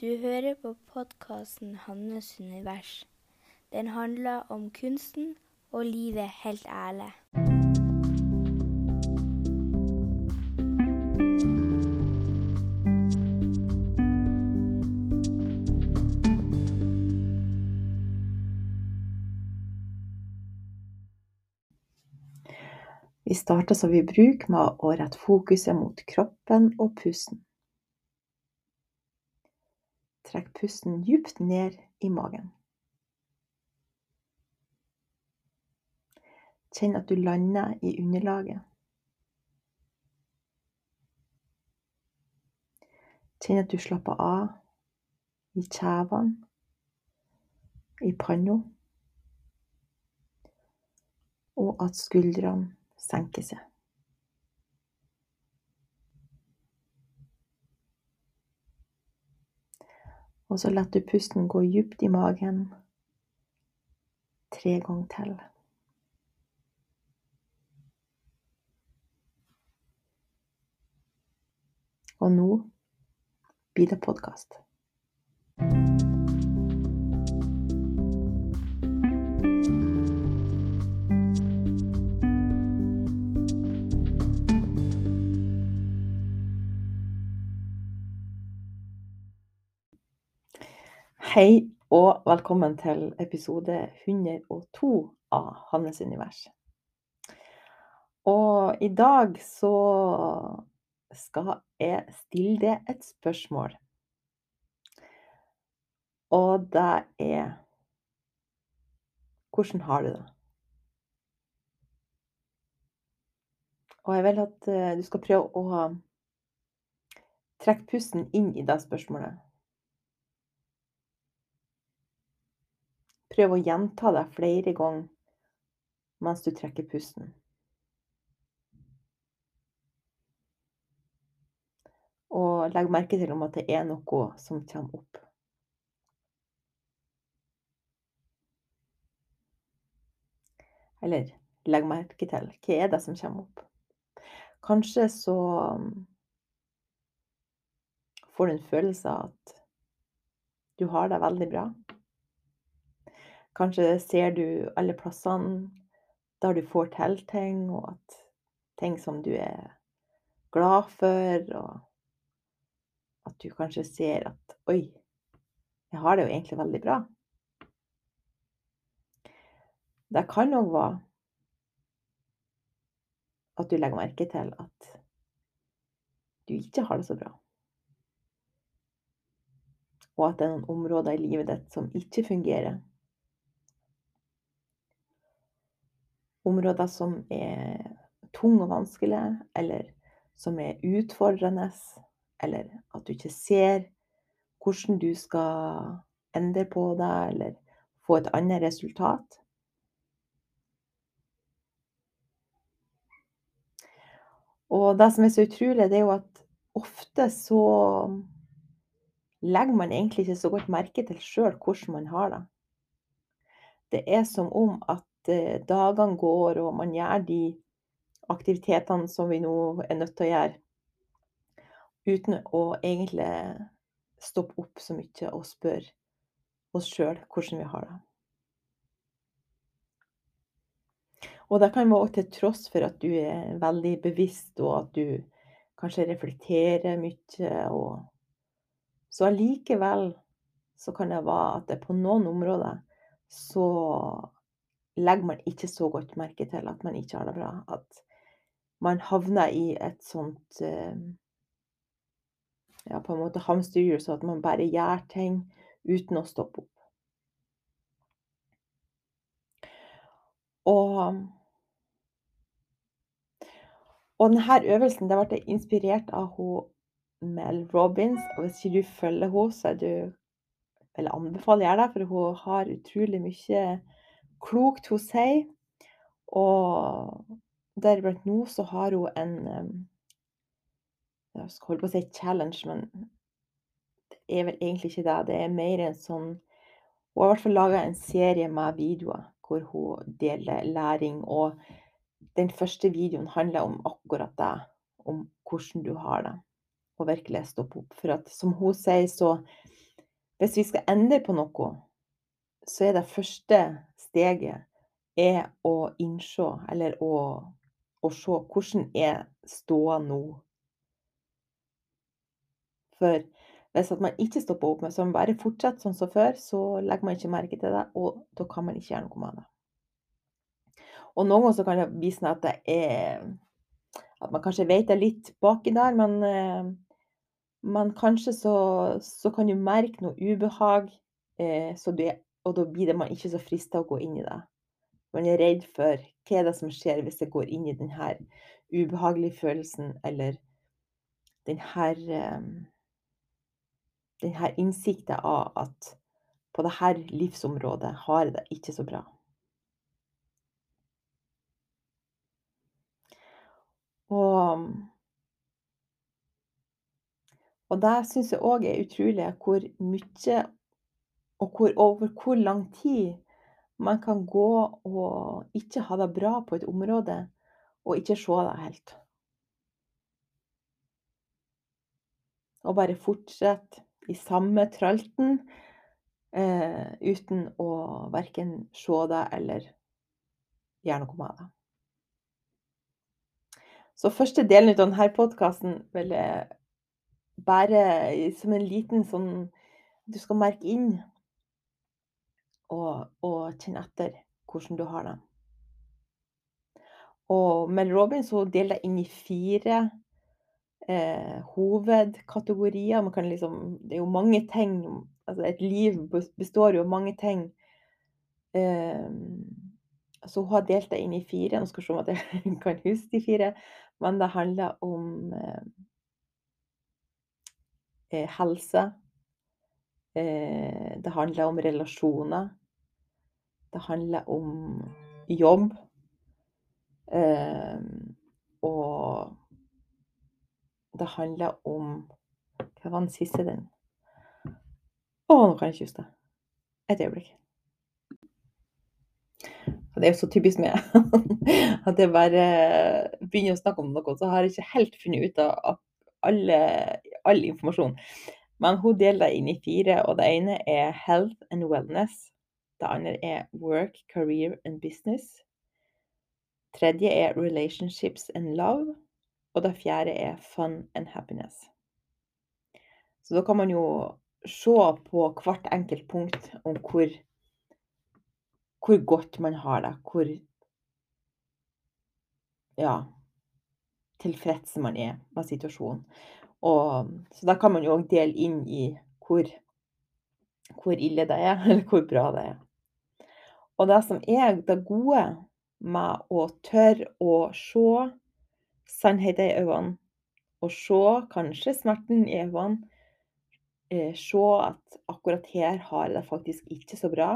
Du hører på podkasten 'Hannes univers'. Den handler om kunsten og livet helt ærlig. Vi starter som vi bruker med å rette fokuset mot kroppen og pusten. Trekk pusten djupt ned i magen. Kjenn at du lander i underlaget. Kjenn at du slapper av i kjevene, i panna, og at skuldrene senker seg. Og så lar du pusten gå djupt i magen tre ganger til. Og nå blir det podkast. Hei og velkommen til episode 102 av Hannes univers. Og i dag så skal jeg stille deg et spørsmål. Og det er Hvordan har du det? Og jeg vil at eh, du skal prøve å trekke pusten inn i det spørsmålet. Prøv å gjenta det flere ganger mens du trekker pusten. Og legg merke til om at det er noe som kommer opp. Eller legg merke til hva er det som kommer opp. Kanskje så får du en følelse av at du har det veldig bra. Kanskje ser du alle plassene der du får til ting, og at ting som du er glad for, og at du kanskje ser at Oi, jeg har det jo egentlig veldig bra. Det kan òg være at du legger merke til at du ikke har det så bra. Og at det er noen områder i livet ditt som ikke fungerer. Områder som er tunge og vanskelige, eller som er utfordrende, eller at du ikke ser hvordan du skal endre på det, eller få et annet resultat. Og det som er så utrolig, det er jo at ofte så legger man egentlig ikke så godt merke til sjøl hvordan man har det. Det er som om at dagene går, og man gjør de aktivitetene som vi nå er nødt til å gjøre, uten å egentlig stoppe opp så mye og spørre oss sjøl hvordan vi har det. Og det kan være til tross for at du er veldig bevisst, og at du kanskje reflekterer mye. Og så allikevel så kan det være at det på noen områder så legger man ikke så godt merke til at man ikke har det bra. At man havner i et sånt Ja, på en måte hamsterhjul, så at man bare gjør ting uten å stoppe opp. Og og denne øvelsen det ble inspirert av hun Mel Robbins. Og hvis ikke du følger henne, så er du Eller anbefaler jeg deg, for hun har utrolig mye klokt hun sier. Og deriblant nå så har hun en Jeg skal holde på å si challenge, men det er vel egentlig ikke det. Det er mer en sånn Hun har i hvert fall laga en serie med videoer hvor hun deler læring. og den første videoen handler om akkurat det, om hvordan du har det, og virkelig stoppe opp. For at som hun sier, så Hvis vi skal endre på noe, så er det første steget er å innse, eller å, å se hvordan er ståa nå. For hvis man ikke stopper opp men man bare fortsetter sånn som før, så legger man ikke merke til det, og da kan man ikke gjøre noe med det. Og noen ganger kan det bli sånn at det er At man kanskje vet det litt baki der, men, eh, men kanskje så, så kan du merke noe ubehag, eh, så du, og da blir det man ikke så frista å gå inn i det. Man er redd for hva er det som skjer hvis jeg går inn i denne ubehagelige følelsen, eller denne denne innsikten av at på dette livsområdet har jeg det ikke så bra. Og, og det syns jeg òg er utrolig hvor mye og hvor, over hvor lang tid man kan gå og ikke ha det bra på et område, og ikke se det helt. Og bare fortsette i samme tralten eh, uten å verken se det eller gjøre noe med det. Så første delen av denne podkasten vil jeg bare som en liten sånn Du skal merke inn og, og kjenne etter hvordan du har det. Og Mel Robins deler deg inn i fire eh, hovedkategorier. Liksom Det er jo mange ting Altså, et liv består jo av mange ting. Eh, så hun har delt det inn i fire. Nå skal vi se om jeg kan huske de fire. Men det handler om eh, eh helse. Eh, det handler om relasjoner. Det handler om jobb. Eh, og det handler om Hva var den siste den? Å, nå kan jeg ikke huske det. Et øyeblikk. Det er jo så typisk meg at jeg bare begynner å snakke om noe, så har jeg ikke helt funnet ut av alle, all informasjon. Men hun deler det inn i fire, og det ene er health and wellness. Det andre er work, career and business. Tredje er relationships and love. Og det fjerde er fun and happiness. Så da kan man jo se på hvert enkelt punkt om hvor, hvor godt man har det. Hvor ja, tilfreds man er med situasjonen. Og, så da kan man jo òg dele inn i hvor, hvor ille det er, eller hvor bra det er. Og det som er det gode med å tørre å se sannheten i øynene. Og se kanskje smerten i øynene. Eh, se at akkurat her har jeg det faktisk ikke så bra.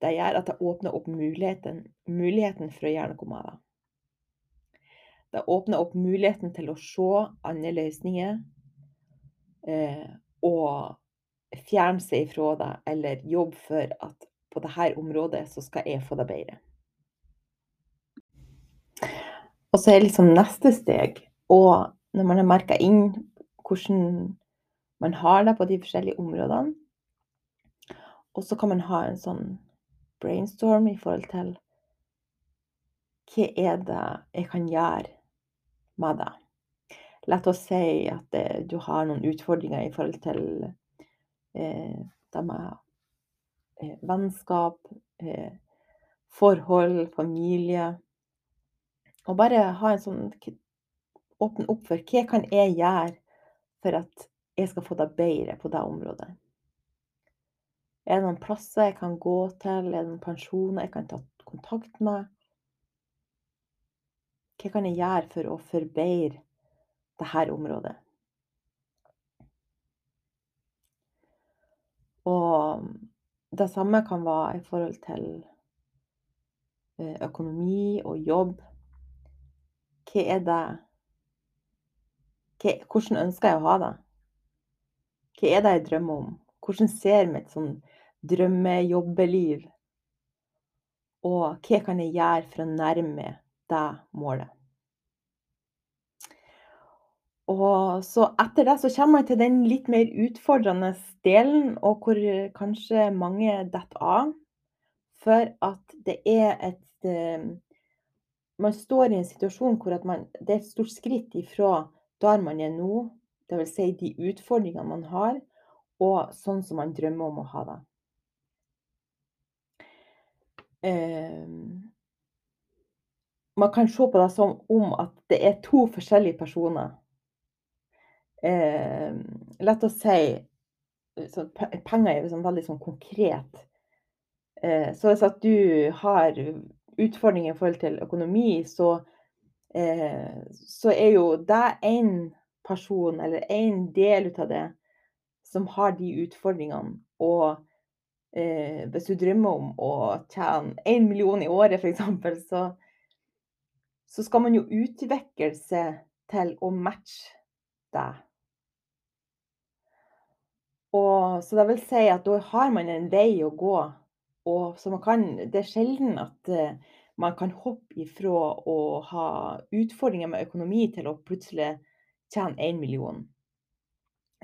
Det gjør at det åpner opp muligheten, muligheten for å gjøre noe med det. Det åpner opp muligheten til å se andre løsninger. Eh, og fjerne seg ifra det, eller jobbe for at på dette området så skal jeg få det bedre. Og så er liksom neste steg Og når man har merka inn hvordan man har det på de forskjellige områdene, og så kan man ha en sånn brainstorm i forhold til hva er det jeg kan gjøre med det? La oss si at eh, du har noen utfordringer i forhold til eh, det med eh, vennskap, eh, forhold, familie. Og bare ha en sånn Åpne opp for hva kan jeg gjøre for at jeg skal få det bedre på det området. Er det noen plasser jeg kan gå til? Er det noen pensjoner jeg kan ta kontakt med? Hva kan jeg gjøre for å forbedre dette området? Og det samme kan være i forhold til eh, økonomi og jobb. Hva er det Hvordan ønsker jeg å ha det? Hva er det jeg drømmer om? Hvordan ser mitt sånn drømmejobbeliv? Og hva kan jeg gjøre for å nærme det målet? Og så etter det så kommer man til den litt mer utfordrende delen, og hvor kanskje mange detter av. For at det er et eh, Man står i en situasjon hvor man Det er et stort skritt ifra der man er nå, dvs. Si de utfordringene man har, og sånn som man drømmer om å ha det. Eh, man kan se på det som om at det er to forskjellige personer. Eh, la oss si så Penger er sånn veldig sånn konkret. Eh, så hvis at du har utfordringer i forhold til økonomi, så, eh, så er jo det én person, eller én del ut av det, som har de utfordringene. Og eh, hvis du drømmer om å tjene én million i året, f.eks., så, så skal man jo utvikle seg til å matche det. Og, så det vil si at da har man en vei å gå. Og så kan, det er sjelden at uh, man kan hoppe ifra å ha utfordringer med økonomi til å plutselig tjene én million.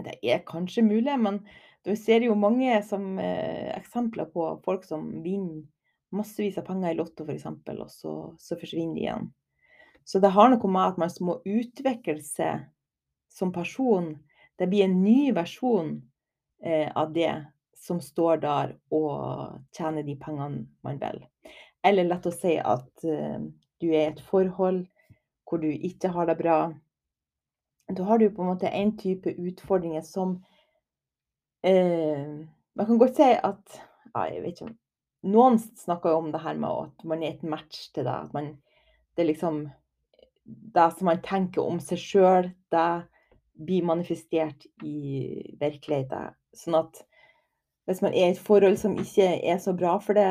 Det er kanskje mulig, men du ser jo mange som, uh, eksempler på folk som vinner massevis av penger i Lotto f.eks., og så, så forsvinner de igjen. Så det har noe med at man må utvikle seg som person. Det blir en ny versjon eh, av det som står der og tjener de pengene man vil. Eller lett å si at eh, du er i et forhold hvor du ikke har det bra. Da har du på en måte en type utfordringer som eh, Man kan godt si at ja, jeg vet ikke, Noen snakker om det her med at man er et match til det. At man, det er liksom det som man tenker om seg sjøl, det blir manifestert i virkeligheten. Sånn at hvis man er i et forhold som ikke er så bra for det,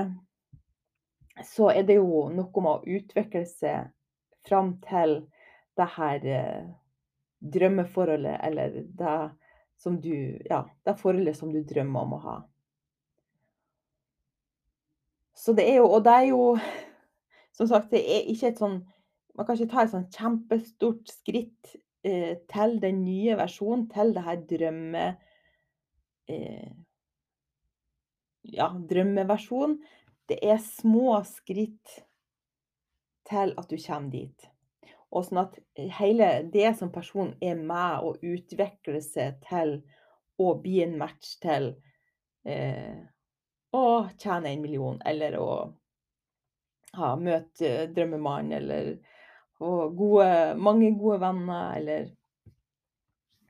så er det jo noe med å utvikle seg fram til det her eh, drømmeforholdet, eller det som du Ja, det forholdet som du drømmer om å ha. Så det er jo Og det er jo Som sagt, det er ikke et sånn Man kan ikke ta et sånn kjempestort skritt eh, til den nye versjonen, til det her drømme eh, ja, drømmeversjon. Det er små skritt til at du kommer dit. Og sånn at hele det som person er med og utvikler seg til å bli en match til eh, å tjene en million, eller å ha, møte drømmemannen, eller gode, mange gode venner, eller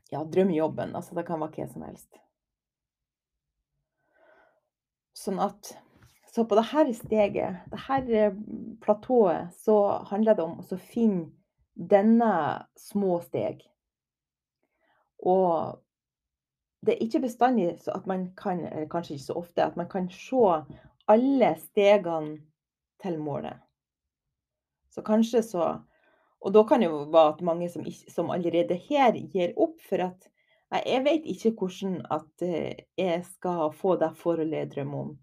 ja, drømmejobben. Altså det kan være hva som helst. Sånn at Så på dette steget, dette platået, så handler det om å finne denne små steg. Og det er ikke bestandig at man kan, eller kanskje ikke så ofte, at man kan se alle stegene til målet. Så kanskje så Og da kan det jo være at mange som, som allerede her gir opp, for at Nei, jeg vet ikke hvordan at eh, jeg skal få det drømmer om.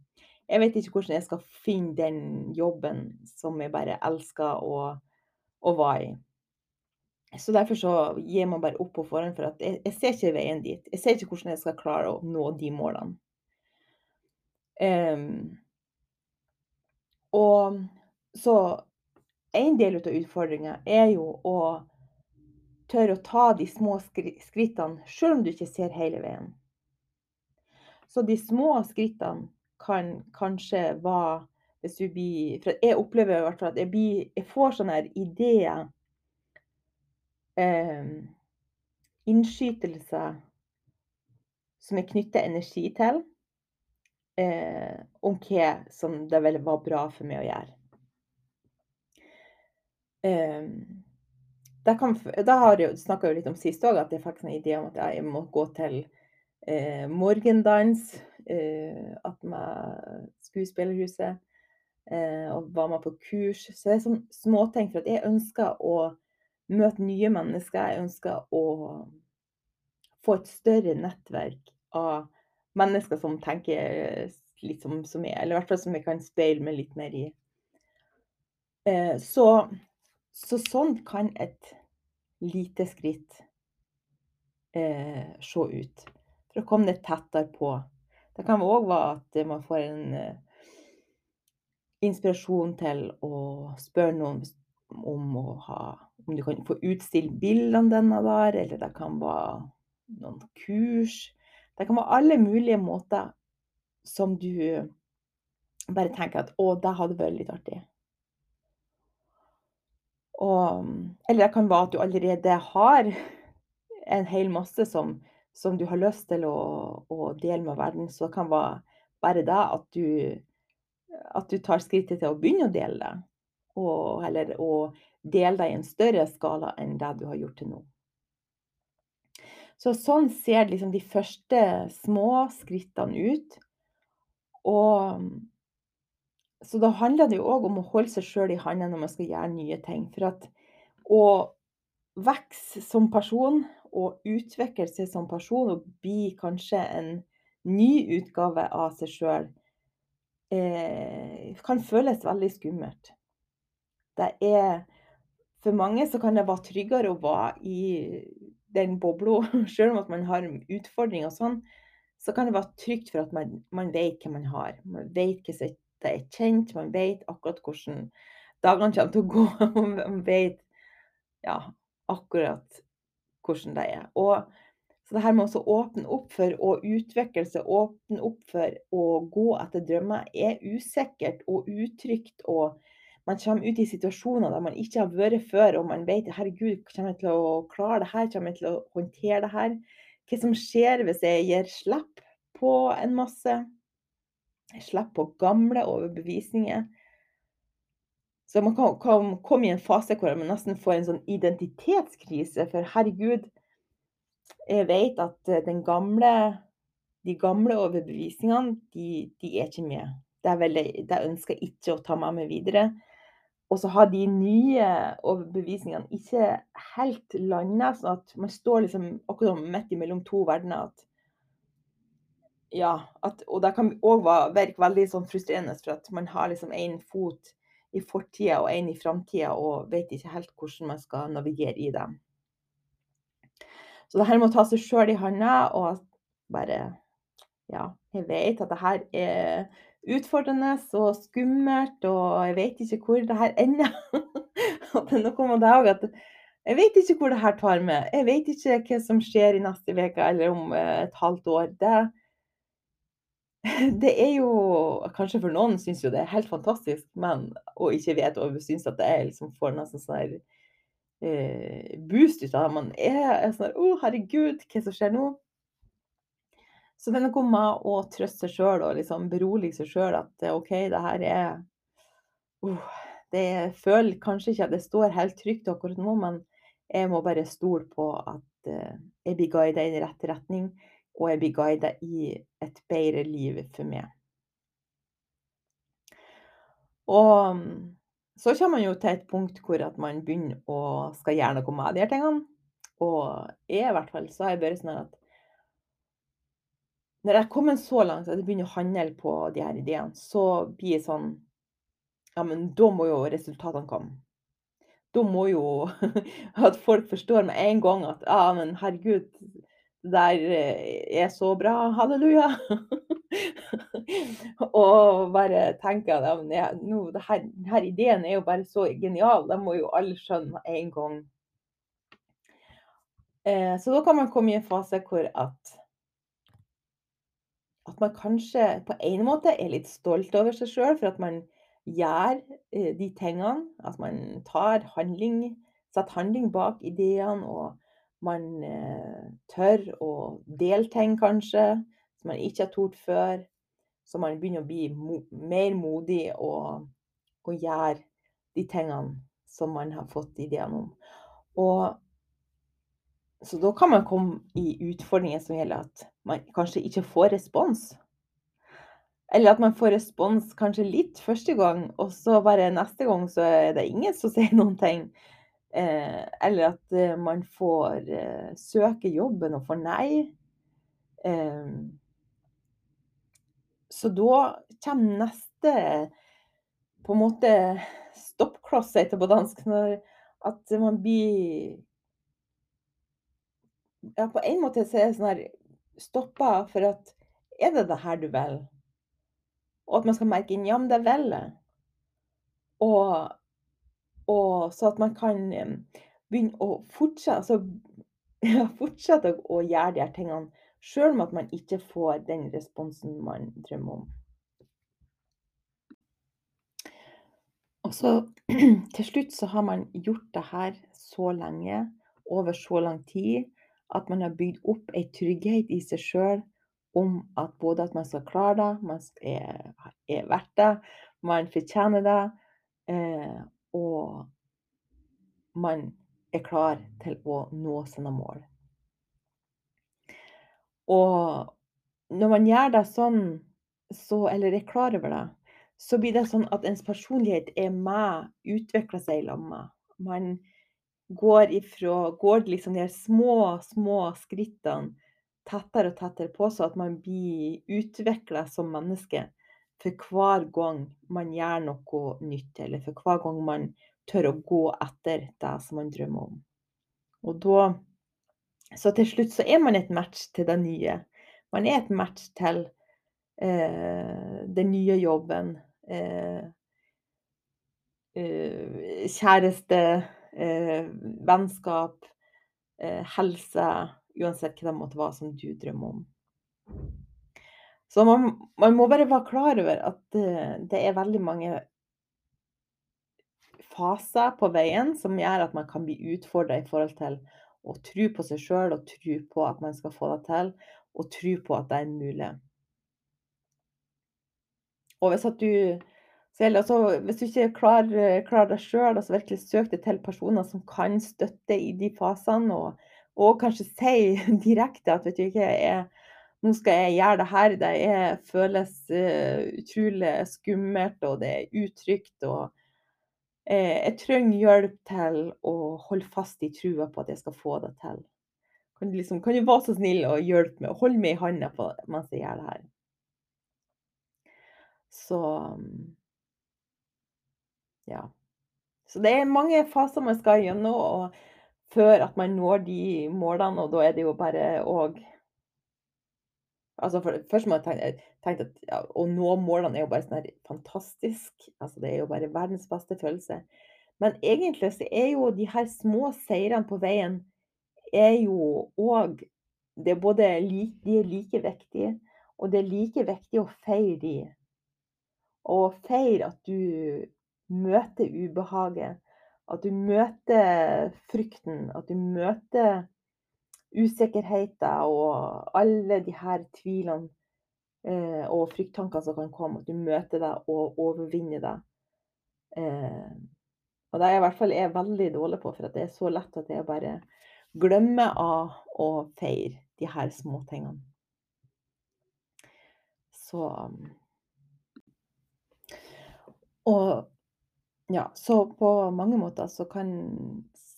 Jeg vet ikke hvordan jeg skal finne den jobben som jeg bare elsker å, å være i. Så derfor så gir man bare opp på forhånd, for at jeg, jeg, ser ikke veien dit. Jeg ser ikke hvordan jeg skal klare å nå de målene. Um, og så en del av utfordringa er jo å tør å ta de små skrittene, selv om du ikke ser hele veien. Så de små skrittene kan kanskje være hvis du blir For jeg opplever i hvert fall at jeg, blir, jeg får sånne ideer eh, Innskytelser som jeg knytter energi til, eh, om hva som det ville var bra for meg å gjøre. Eh, kan, da har jeg snakka litt om sist òg, at jeg fikk en idé om at jeg må gå til eh, morgendans. Eh, med Skuespillerhuset. Eh, og var med på kurs. Så det er sånn småting. For at jeg ønsker å møte nye mennesker. Jeg ønsker å få et større nettverk av mennesker som tenker litt som, som jeg, eller i hvert fall som jeg kan speile meg litt mer i. Eh, så så sånn kan et lite skritt eh, se ut. For å komme det tettere på. Det kan òg være at man får en eh, inspirasjon til å spørre noen om å ha Om du kan få utstilt bildene dine der, eller det kan være noen kurs. Det kan være alle mulige måter som du bare tenker at 'Å, det hadde vært litt artig'. Og eller det kan være at du allerede har en hel masse som som du har lyst til å å dele med verden. Så det kan være bare det at du at du tar skrittet til å begynne å dele det. Og eller å dele det i en større skala enn det du har gjort til nå. Så sånn ser liksom de første små skrittene ut. Og så da handler det jo òg om å holde seg sjøl i handa når man skal gjøre nye ting. For at å vokse som person og utvikle seg som person og bli kanskje en ny utgave av seg sjøl, eh, kan føles veldig skummelt. Det er For mange så kan det være tryggere å være i den bobla, sjøl om at man har utfordringer og sånn. Så kan det være trygt for at man, man vet hva man har. Man vet hva som det er kjent, man vet akkurat hvordan dagene kommer til å gå. Man vet ja, akkurat hvordan det er. Og så det her med å åpne opp for å utvikle åpne opp for å gå etter drømmer, er usikkert og utrygt. Og man kommer ut i situasjoner der man ikke har vært før, og man vet herregud, kommer jeg til å klare det her? Kommer jeg til å håndtere det her? Hva som skjer hvis jeg gir slipp på en masse? Jeg slipper på gamle overbevisninger. Så man kan, kan komme i en fase hvor man nesten får en sånn identitetskrise. For herregud, jeg vet at den gamle, de gamle overbevisningene, de, de er ikke med. Det, er veldig, det ønsker jeg ikke å ta med meg videre. Og så har de nye overbevisningene ikke helt landa, sånn at man står liksom akkurat midt mellom to verdener. At, ja, at, og det kan òg virke veldig sånn frustrerende, for at man har liksom én fot i fortida og én i framtida, og vet ikke helt hvordan man skal navigere i det. Så det her med å ta seg sjøl i handa og bare Ja, jeg vet at det her er utfordrende og skummelt, og jeg vet ikke hvor det her ender. at det er noe med det òg at jeg vet ikke hvor det her tar med. Jeg vet ikke hva som skjer i neste uke eller om et halvt år. Det, det er jo Kanskje for noen syns jo det er helt fantastisk, men og ikke vet og syns at det er liksom får nesten sånn her eh, boost ut av det. Man er, er sånn Å, oh, herregud, hva som skjer nå? Så det er noe med å trøste seg sjøl og liksom berolige seg sjøl at OK, det her er uh, det føler kanskje ikke at det står helt trygt akkurat nå, men jeg må bare stole på at uh, jeg blir guidet i rett retning, og jeg blir guida i et bedre liv for meg. Og så kommer man jo til et punkt hvor at man begynner å skal gjøre noe med de her tingene. Og jeg i hvert fall så har jeg bare sånn at når jeg er kommet så langt at jeg begynner å handle på de her ideene, så blir jeg sånn Ja, men da må jo resultatene komme. Da må jo at folk forstår med en gang at ja, men herregud, der eh, er så bra. Halleluja. og bare tenker at denne ideen er jo bare så genial. Det må jo alle skjønne med en gang. Eh, så da kan man komme i en fase hvor at at man kanskje på en måte er litt stolt over seg sjøl for at man gjør eh, de tingene. At man tar handling, setter handling bak ideene, og man eh, tør å dele ting kanskje som man ikke har tort før. Så man begynner å bli mo mer modig og, og gjøre de tingene som man har fått ideene om. Og så da kan man komme i utfordringer som gjelder at man kanskje ikke får respons. Eller at man får respons kanskje litt første gang, og så bare neste gang så er det ingen som sier noen ting. Eh, eller at eh, man får eh, søke jobben og får nei. Så da kommer neste på en måte stoppkloss, heter det på dansk. Når at man blir Ja, på en måte så er det sånn her Stoppa for at Er det det her du vil? Og at man skal merke inn ja, men det vil jeg. Og, og så at man kan begynne å fortsette, altså, ja, fortsette å gjøre de her tingene, sjøl om at man ikke får den responsen man drømmer om. Og så til slutt så har man gjort det her så lenge, over så lang tid, at man har bygd opp ei trygghet i seg sjøl om at både at man skal klare det, man er, er verdt det, man fortjener det, eh, og man er klar til å nå sine mål. Og når man gjør det sånn, så, eller er klar over det, så blir det sånn at ens personlighet er med, utvikler seg i lag. Man går ifra Går liksom de små, små skrittene tettere og tettere på, så at man blir utvikla som menneske for hver gang man gjør noe nytt, eller for hver gang man tør å gå etter det som man drømmer om. Og da Så til slutt så er man et match til det nye. Man er et match til eh, den nye jobben. Eh, eh, kjæreste, eh, vennskap, eh, helse. Uansett hva det måtte være som du drømmer om. Så man, man må bare være klar over at det, det er veldig mange faser på veien som gjør at man kan bli utfordra i forhold til å tro på seg sjøl og tro på at man skal få det til, og tro på at det er mulig. Og hvis du altså, hvis du ikke klarer, klarer deg sjøl, altså virkelig søk deg til personer som kan støtte i de fasene, og, og kanskje si direkte at vet du ikke, jeg, nå skal jeg gjøre det her. Det er, føles uh, utrolig skummelt, og det er utrygt. og uh, jeg trenger hjelp til å holde fast i trua på at jeg skal få det til. Kan du, liksom, kan du være så snill og hjelpe meg, holde meg i handa mens jeg gjør det her? Så Ja. Så det er mange faser man skal gjennom før at man når de målene, og da er det jo bare òg Altså for, først må jeg tenke, tenke at ja, å nå målene er jo bare sånn fantastisk. Altså det er jo bare verdens beste følelse. Men egentlig så er jo de her små seirene på veien er jo òg Det er både like, de er like viktige, og det er like viktig å feire de. Og feire at du møter ubehaget. At du møter frykten. At du møter usikkerheter og alle de her tvilene eh, og frykttankene som kan komme, at du møter deg og overvinner deg. Eh, og det er jeg i hvert fall er veldig dårlig på, for det er så lett at jeg bare glemmer av å feire de her småtingene. Så Og ja, så på mange måter så kan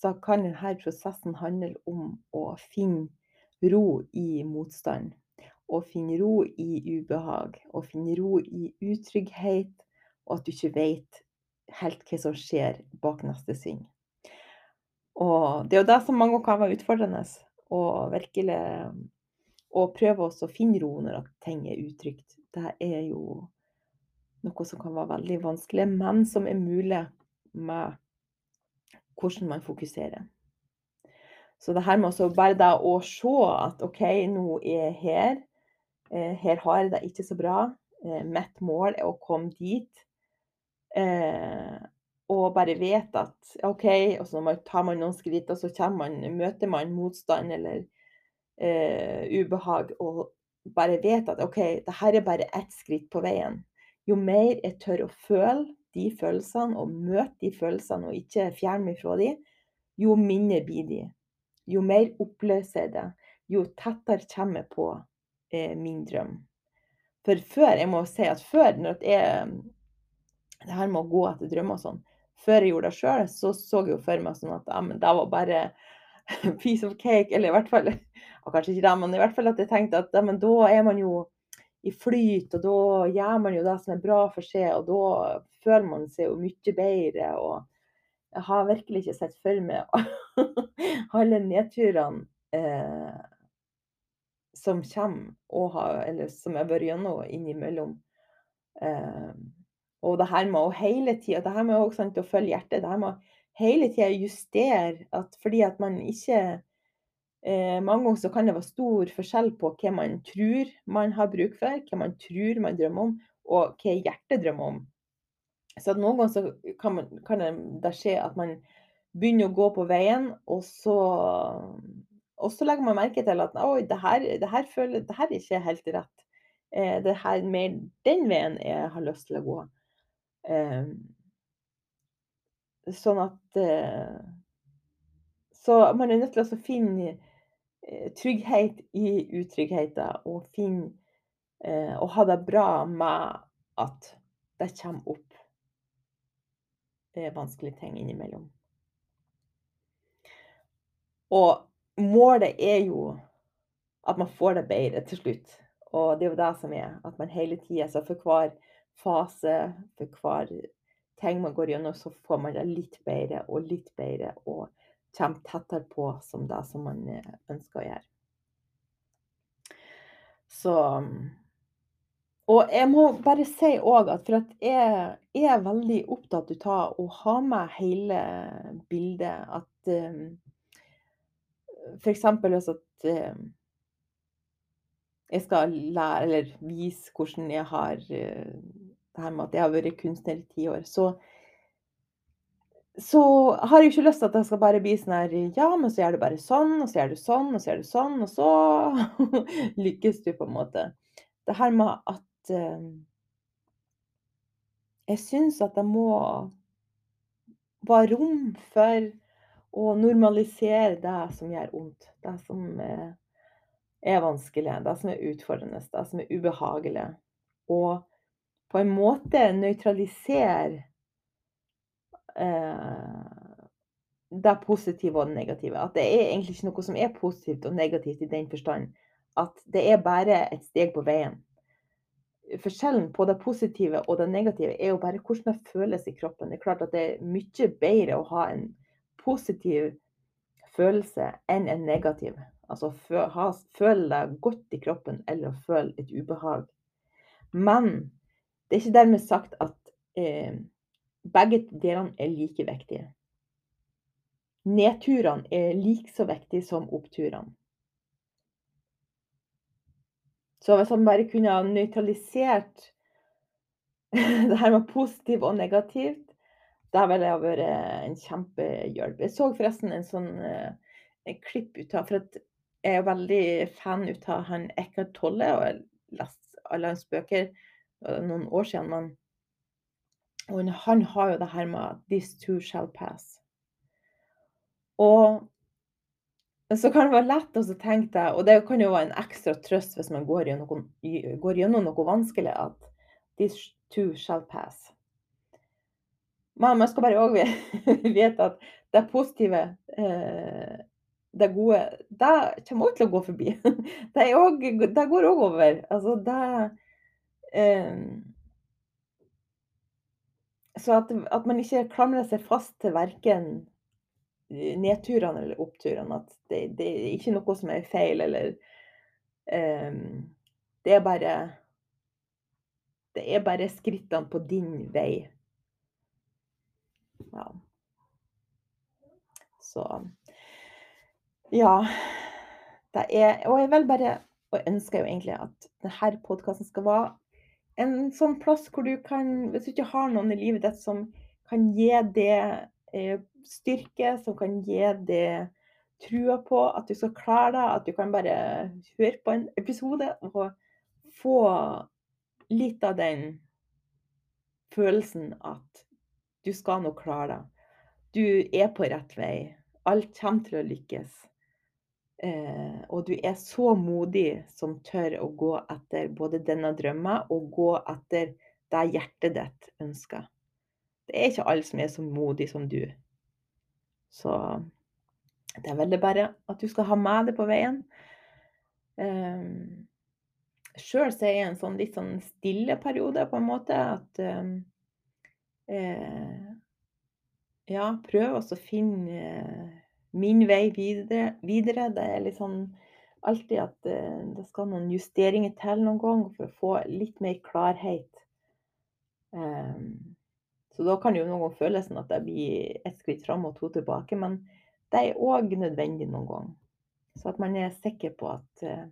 så kan denne prosessen handle om å finne ro i motstand. Å finne ro i ubehag, å finne ro i utrygghet, og at du ikke vet helt hva som skjer bak neste sving. Og det er jo det som mange ganger kan være utfordrende. Og virkelig å prøve å finne ro når ting er utrygt. Det er jo noe som kan være veldig vanskelig, men som er mulig med hvordan man fokuserer. Så det her med også bare da å se at OK, nå er jeg her. Eh, her har jeg det ikke så bra. Eh, mitt mål er å komme dit. Eh, og bare vet at OK, og så tar man noen skritt, og så man, møter man motstand eller uh, ubehag. Og bare vet at OK, det her er bare ett skritt på veien. Jo mer jeg tør å føle de følelsene og møte de følelsene og ikke fjerne meg fra de, jo mindre blir de. Jo mer oppløser jeg det, jo tettere kommer jeg på eh, min drøm. For før, jeg må si at før, når jeg Det her med å gå etter drømmer og sånn. Før jeg gjorde det sjøl, så så jeg jo for meg sånn at ja, men det var bare piece of cake. Eller i hvert fall Kanskje ikke det, men i hvert fall at jeg tenkte at ja, men da er man jo i flyt, og da gjør man jo det som er bra for seg, og da føler man seg jo mye bedre. Og jeg har virkelig ikke sett for meg alle nedturene eh, som kommer, har, eller som jeg har vært gjennom innimellom. Eh, og det her med å hele tida Det her med å følge hjertet. Det her med å hele tida justere at fordi at man ikke eh, Mange ganger så kan det være stor forskjell på hva man tror man har bruk for, hva man tror man drømmer om, og hva hjertet drømmer om. Så noen ganger så kan, man, kan det skje at man begynner å gå på veien, og så, og så legger man merke til at oi, det her, det her, føler, det her er ikke helt rett. Eh, det her mer den veien jeg har lyst til å gå. Eh, sånn at eh, Så man er nødt til å finne trygghet i utryggheten, og finne eh, og ha det bra med at det kommer opp vanskelige ting innimellom. Og målet er jo at man får det bedre til slutt. Og det er jo det som er. At man hele tida, så for hver fase, for hver ting man går gjennom, så får man det litt bedre og litt bedre. Og kommer tettere på som det som man eh, ønsker å gjøre. Så Og jeg må bare si òg at for at jeg er veldig opptatt av å ha med hele bildet. At um, f.eks. hvis at um, jeg skal lære eller vise hvordan jeg har uh, det her med at jeg har vært kunstner i ti år, så, så har jeg ikke lyst til at det skal bare bli sånn her Ja, men så gjør du bare sånn, og så gjør du sånn, og så gjør du sånn, og så lykkes du, på en måte. Det her med at eh, Jeg syns at det må være rom for å normalisere det som gjør vondt. Det som er vanskelig, det som er utfordrende, det som er ubehagelig. Og på en måte nøytralisere eh, det positive og det negative. At det er egentlig ikke noe som er positivt og negativt i den forstand at det er bare et steg på veien. Forskjellen på det positive og det negative er jo bare hvordan det føles i kroppen. Det er klart at det er mye bedre å ha en positiv følelse enn en negativ. Altså føle deg godt i kroppen eller føle et ubehag. Men det er ikke dermed sagt at eh, begge delene er like viktige. Nedturene er like så viktige som oppturene. Så hvis han bare kunne ha nøytralisert det her med positivt og negativt, det ville ha vært en kjempehjelp. Jeg så forresten en sånn eh, en klipp ut av For jeg er veldig fan ut av han Eckhart Tolle, og jeg lest alle hans bøker noen år siden. Men, og han har jo det her med 'This too shall pass'. Og så kan det være lett å tenke deg, og det kan jo være en ekstra trøst hvis man går gjennom, går gjennom noe vanskelig, at 'this too shall pass'. Men man skal bare òg vite at det positive, eh, det gode, det kommer òg til å gå forbi. Det, også, det går òg over. Altså, det Ehm, så at, at, man ikke klamrer seg fast til verken nedturene eller oppturene. At det, det, er ikke noe som er feil, eller um, Det er bare Det er bare skrittene på din vei. Ja. Så Ja. Det er Og jeg vil bare Og ønsker jo egentlig at denne podkasten skal være en sånn plass hvor du kan, hvis du ikke har noen i livet ditt som kan gi det eh, styrke, som kan gi det trua på at du skal klare det, at du kan bare høre på en episode og få litt av den følelsen at du skal nå klare det. Du er på rett vei. Alt kommer til å lykkes. Eh, og du er så modig som tør å gå etter både denne drømmen og gå etter det hjertet ditt ønsker. Det er ikke alle som er så modig som du. Så det er veldig bare at du skal ha med det på veien. Eh, Sjøl er jeg i en sånn litt sånn stille periode, på en måte. At um, eh, Ja, prøve å finne min vei videre. videre. Det er sånn alltid at eh, det skal noen justeringer til noen gang for å få litt mer klarhet. Um, så da kan jo noen ganger føles som at det blir ett skritt fram og to tilbake, men det er òg nødvendig noen ganger. Så at man er sikker på at, uh,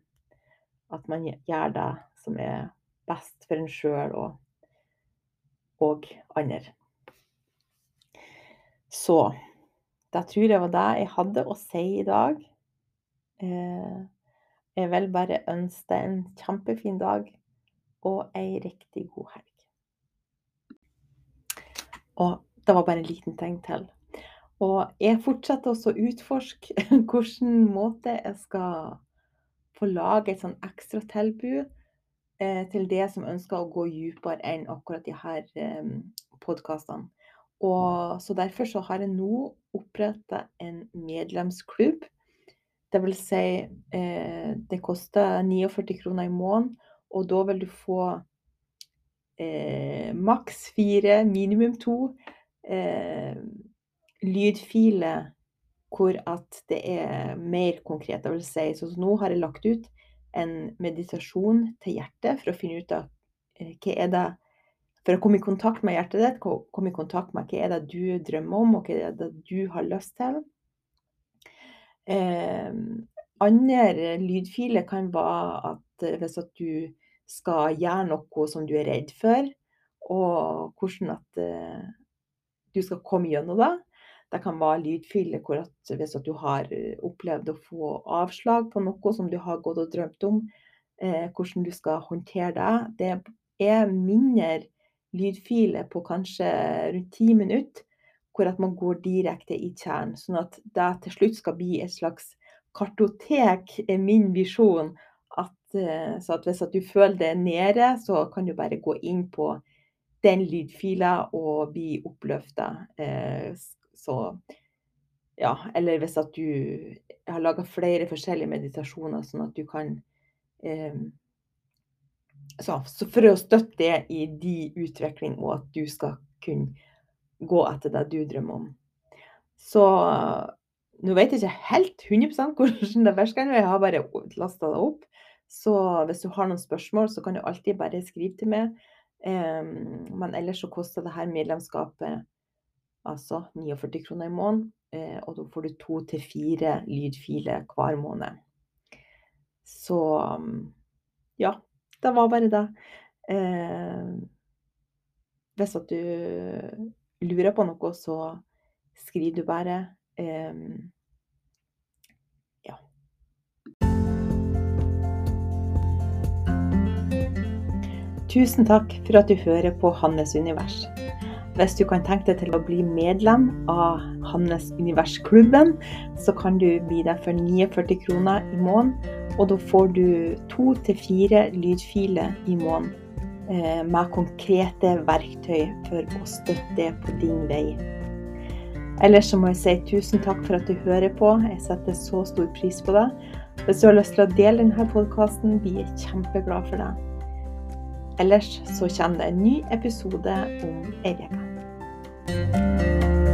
at man gjør det som er best for en sjøl og, og andre. Så det tror jeg var det jeg hadde å si i dag. Uh, jeg vil bare ønske deg en kjempefin dag og ei riktig god helg. Og det var bare en liten ting til. Og jeg fortsetter også å utforske hvilken måte jeg skal få lage et sånn ekstra tilbud eh, til det som ønsker å gå dypere enn akkurat de her eh, podkastene. Og så derfor så har jeg nå oppretta en medlemsklubb det vil si, eh, det koster 49 kroner i måneden, og da vil du få eh, maks fire, minimum to eh, lydfiler hvor at det er mer konkret. Det vil si, så nå har jeg lagt ut en meditasjon til hjertet for å finne ut av eh, hva er det For å komme i kontakt med hjertet ditt, komme i kontakt med hva er det du drømmer om, og hva er det du har lyst til. Eh, andre lydfiler kan være at eh, hvis at du skal gjøre noe som du er redd for, og hvordan at eh, du skal komme gjennom det. Det kan være lydfiler hvor at hvis at du har eh, opplevd å få avslag på noe som du har gått og drømt om, eh, hvordan du skal håndtere det. Det er mindre lydfiler på kanskje rundt ti minutter hvor at man går direkte i kjernen. Sånn at det til slutt skal bli et slags kartotek, er min visjon. At, eh, så at hvis at du føler det nede, så kan du bare gå inn på den lydfila og bli oppløfta. Eh, så ja, eller hvis at du har laga flere forskjellige meditasjoner, sånn at du kan eh, så, så, for å støtte det i de utvikling, og at du skal kunne gå etter det du drømmer om. Så nå vet jeg ikke helt 100% hvordan det virker jeg har bare lasta det opp. Så hvis du har noen spørsmål, så kan du alltid bare skrive til meg. Um, men ellers så koster det her medlemskapet altså 49 kroner i måneden. Uh, og da får du to til fire lydfiler hver måned. Så ja, det var bare det. Eh, hvis at du lurer på noe, så skriver du bare. Eh, ja. Tusen takk for at du hører på Hannes univers. Hvis du kan tenke deg til å bli medlem av Hannes univers-klubben, så kan du bli det for 49 kroner i måneden. Og da får du to til fire lydfiler i måneden Eh, med konkrete verktøy for å støtte på din vei. Ellers så må jeg si tusen takk for at du hører på. Jeg setter så stor pris på det. Hvis du har lyst til å dele denne podkasten, blir jeg kjempeglad for det. Ellers så kommer det en ny episode om ei uke.